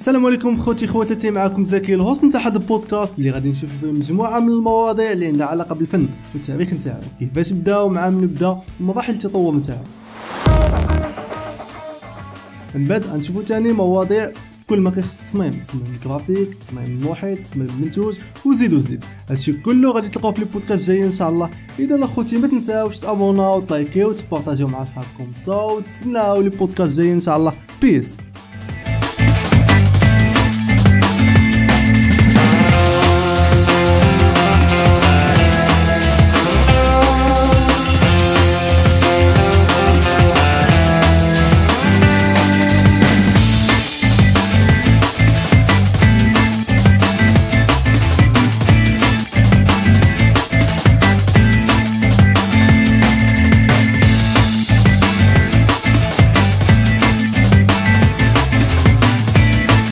السلام عليكم خوتي خواتاتي معكم زكي ال host. نتاع هذا البودكاست اللي غادي نشوف فيه مجموعة من المواضيع اللي عندها علاقة بالفن والتاريخ نتاعو. كيفاش بدأ ومع من بدأ ومراحل التطور نتاعو. من بعد غنشوفو تاني مواضيع كل ما كيخص التصميم. تصميم الجرافيك تصميم المحيط تصميم المنتوج وزيد وزيد. هادشي كله غادي تلقاو في البودكاست الجاي إن شاء الله. إذا اخوتي ما تنساوش تابوناو وتلايكيو وتبارطاجيو مع صحابكم صوت تسناو البودكاست الجاي إن شاء الله. بيس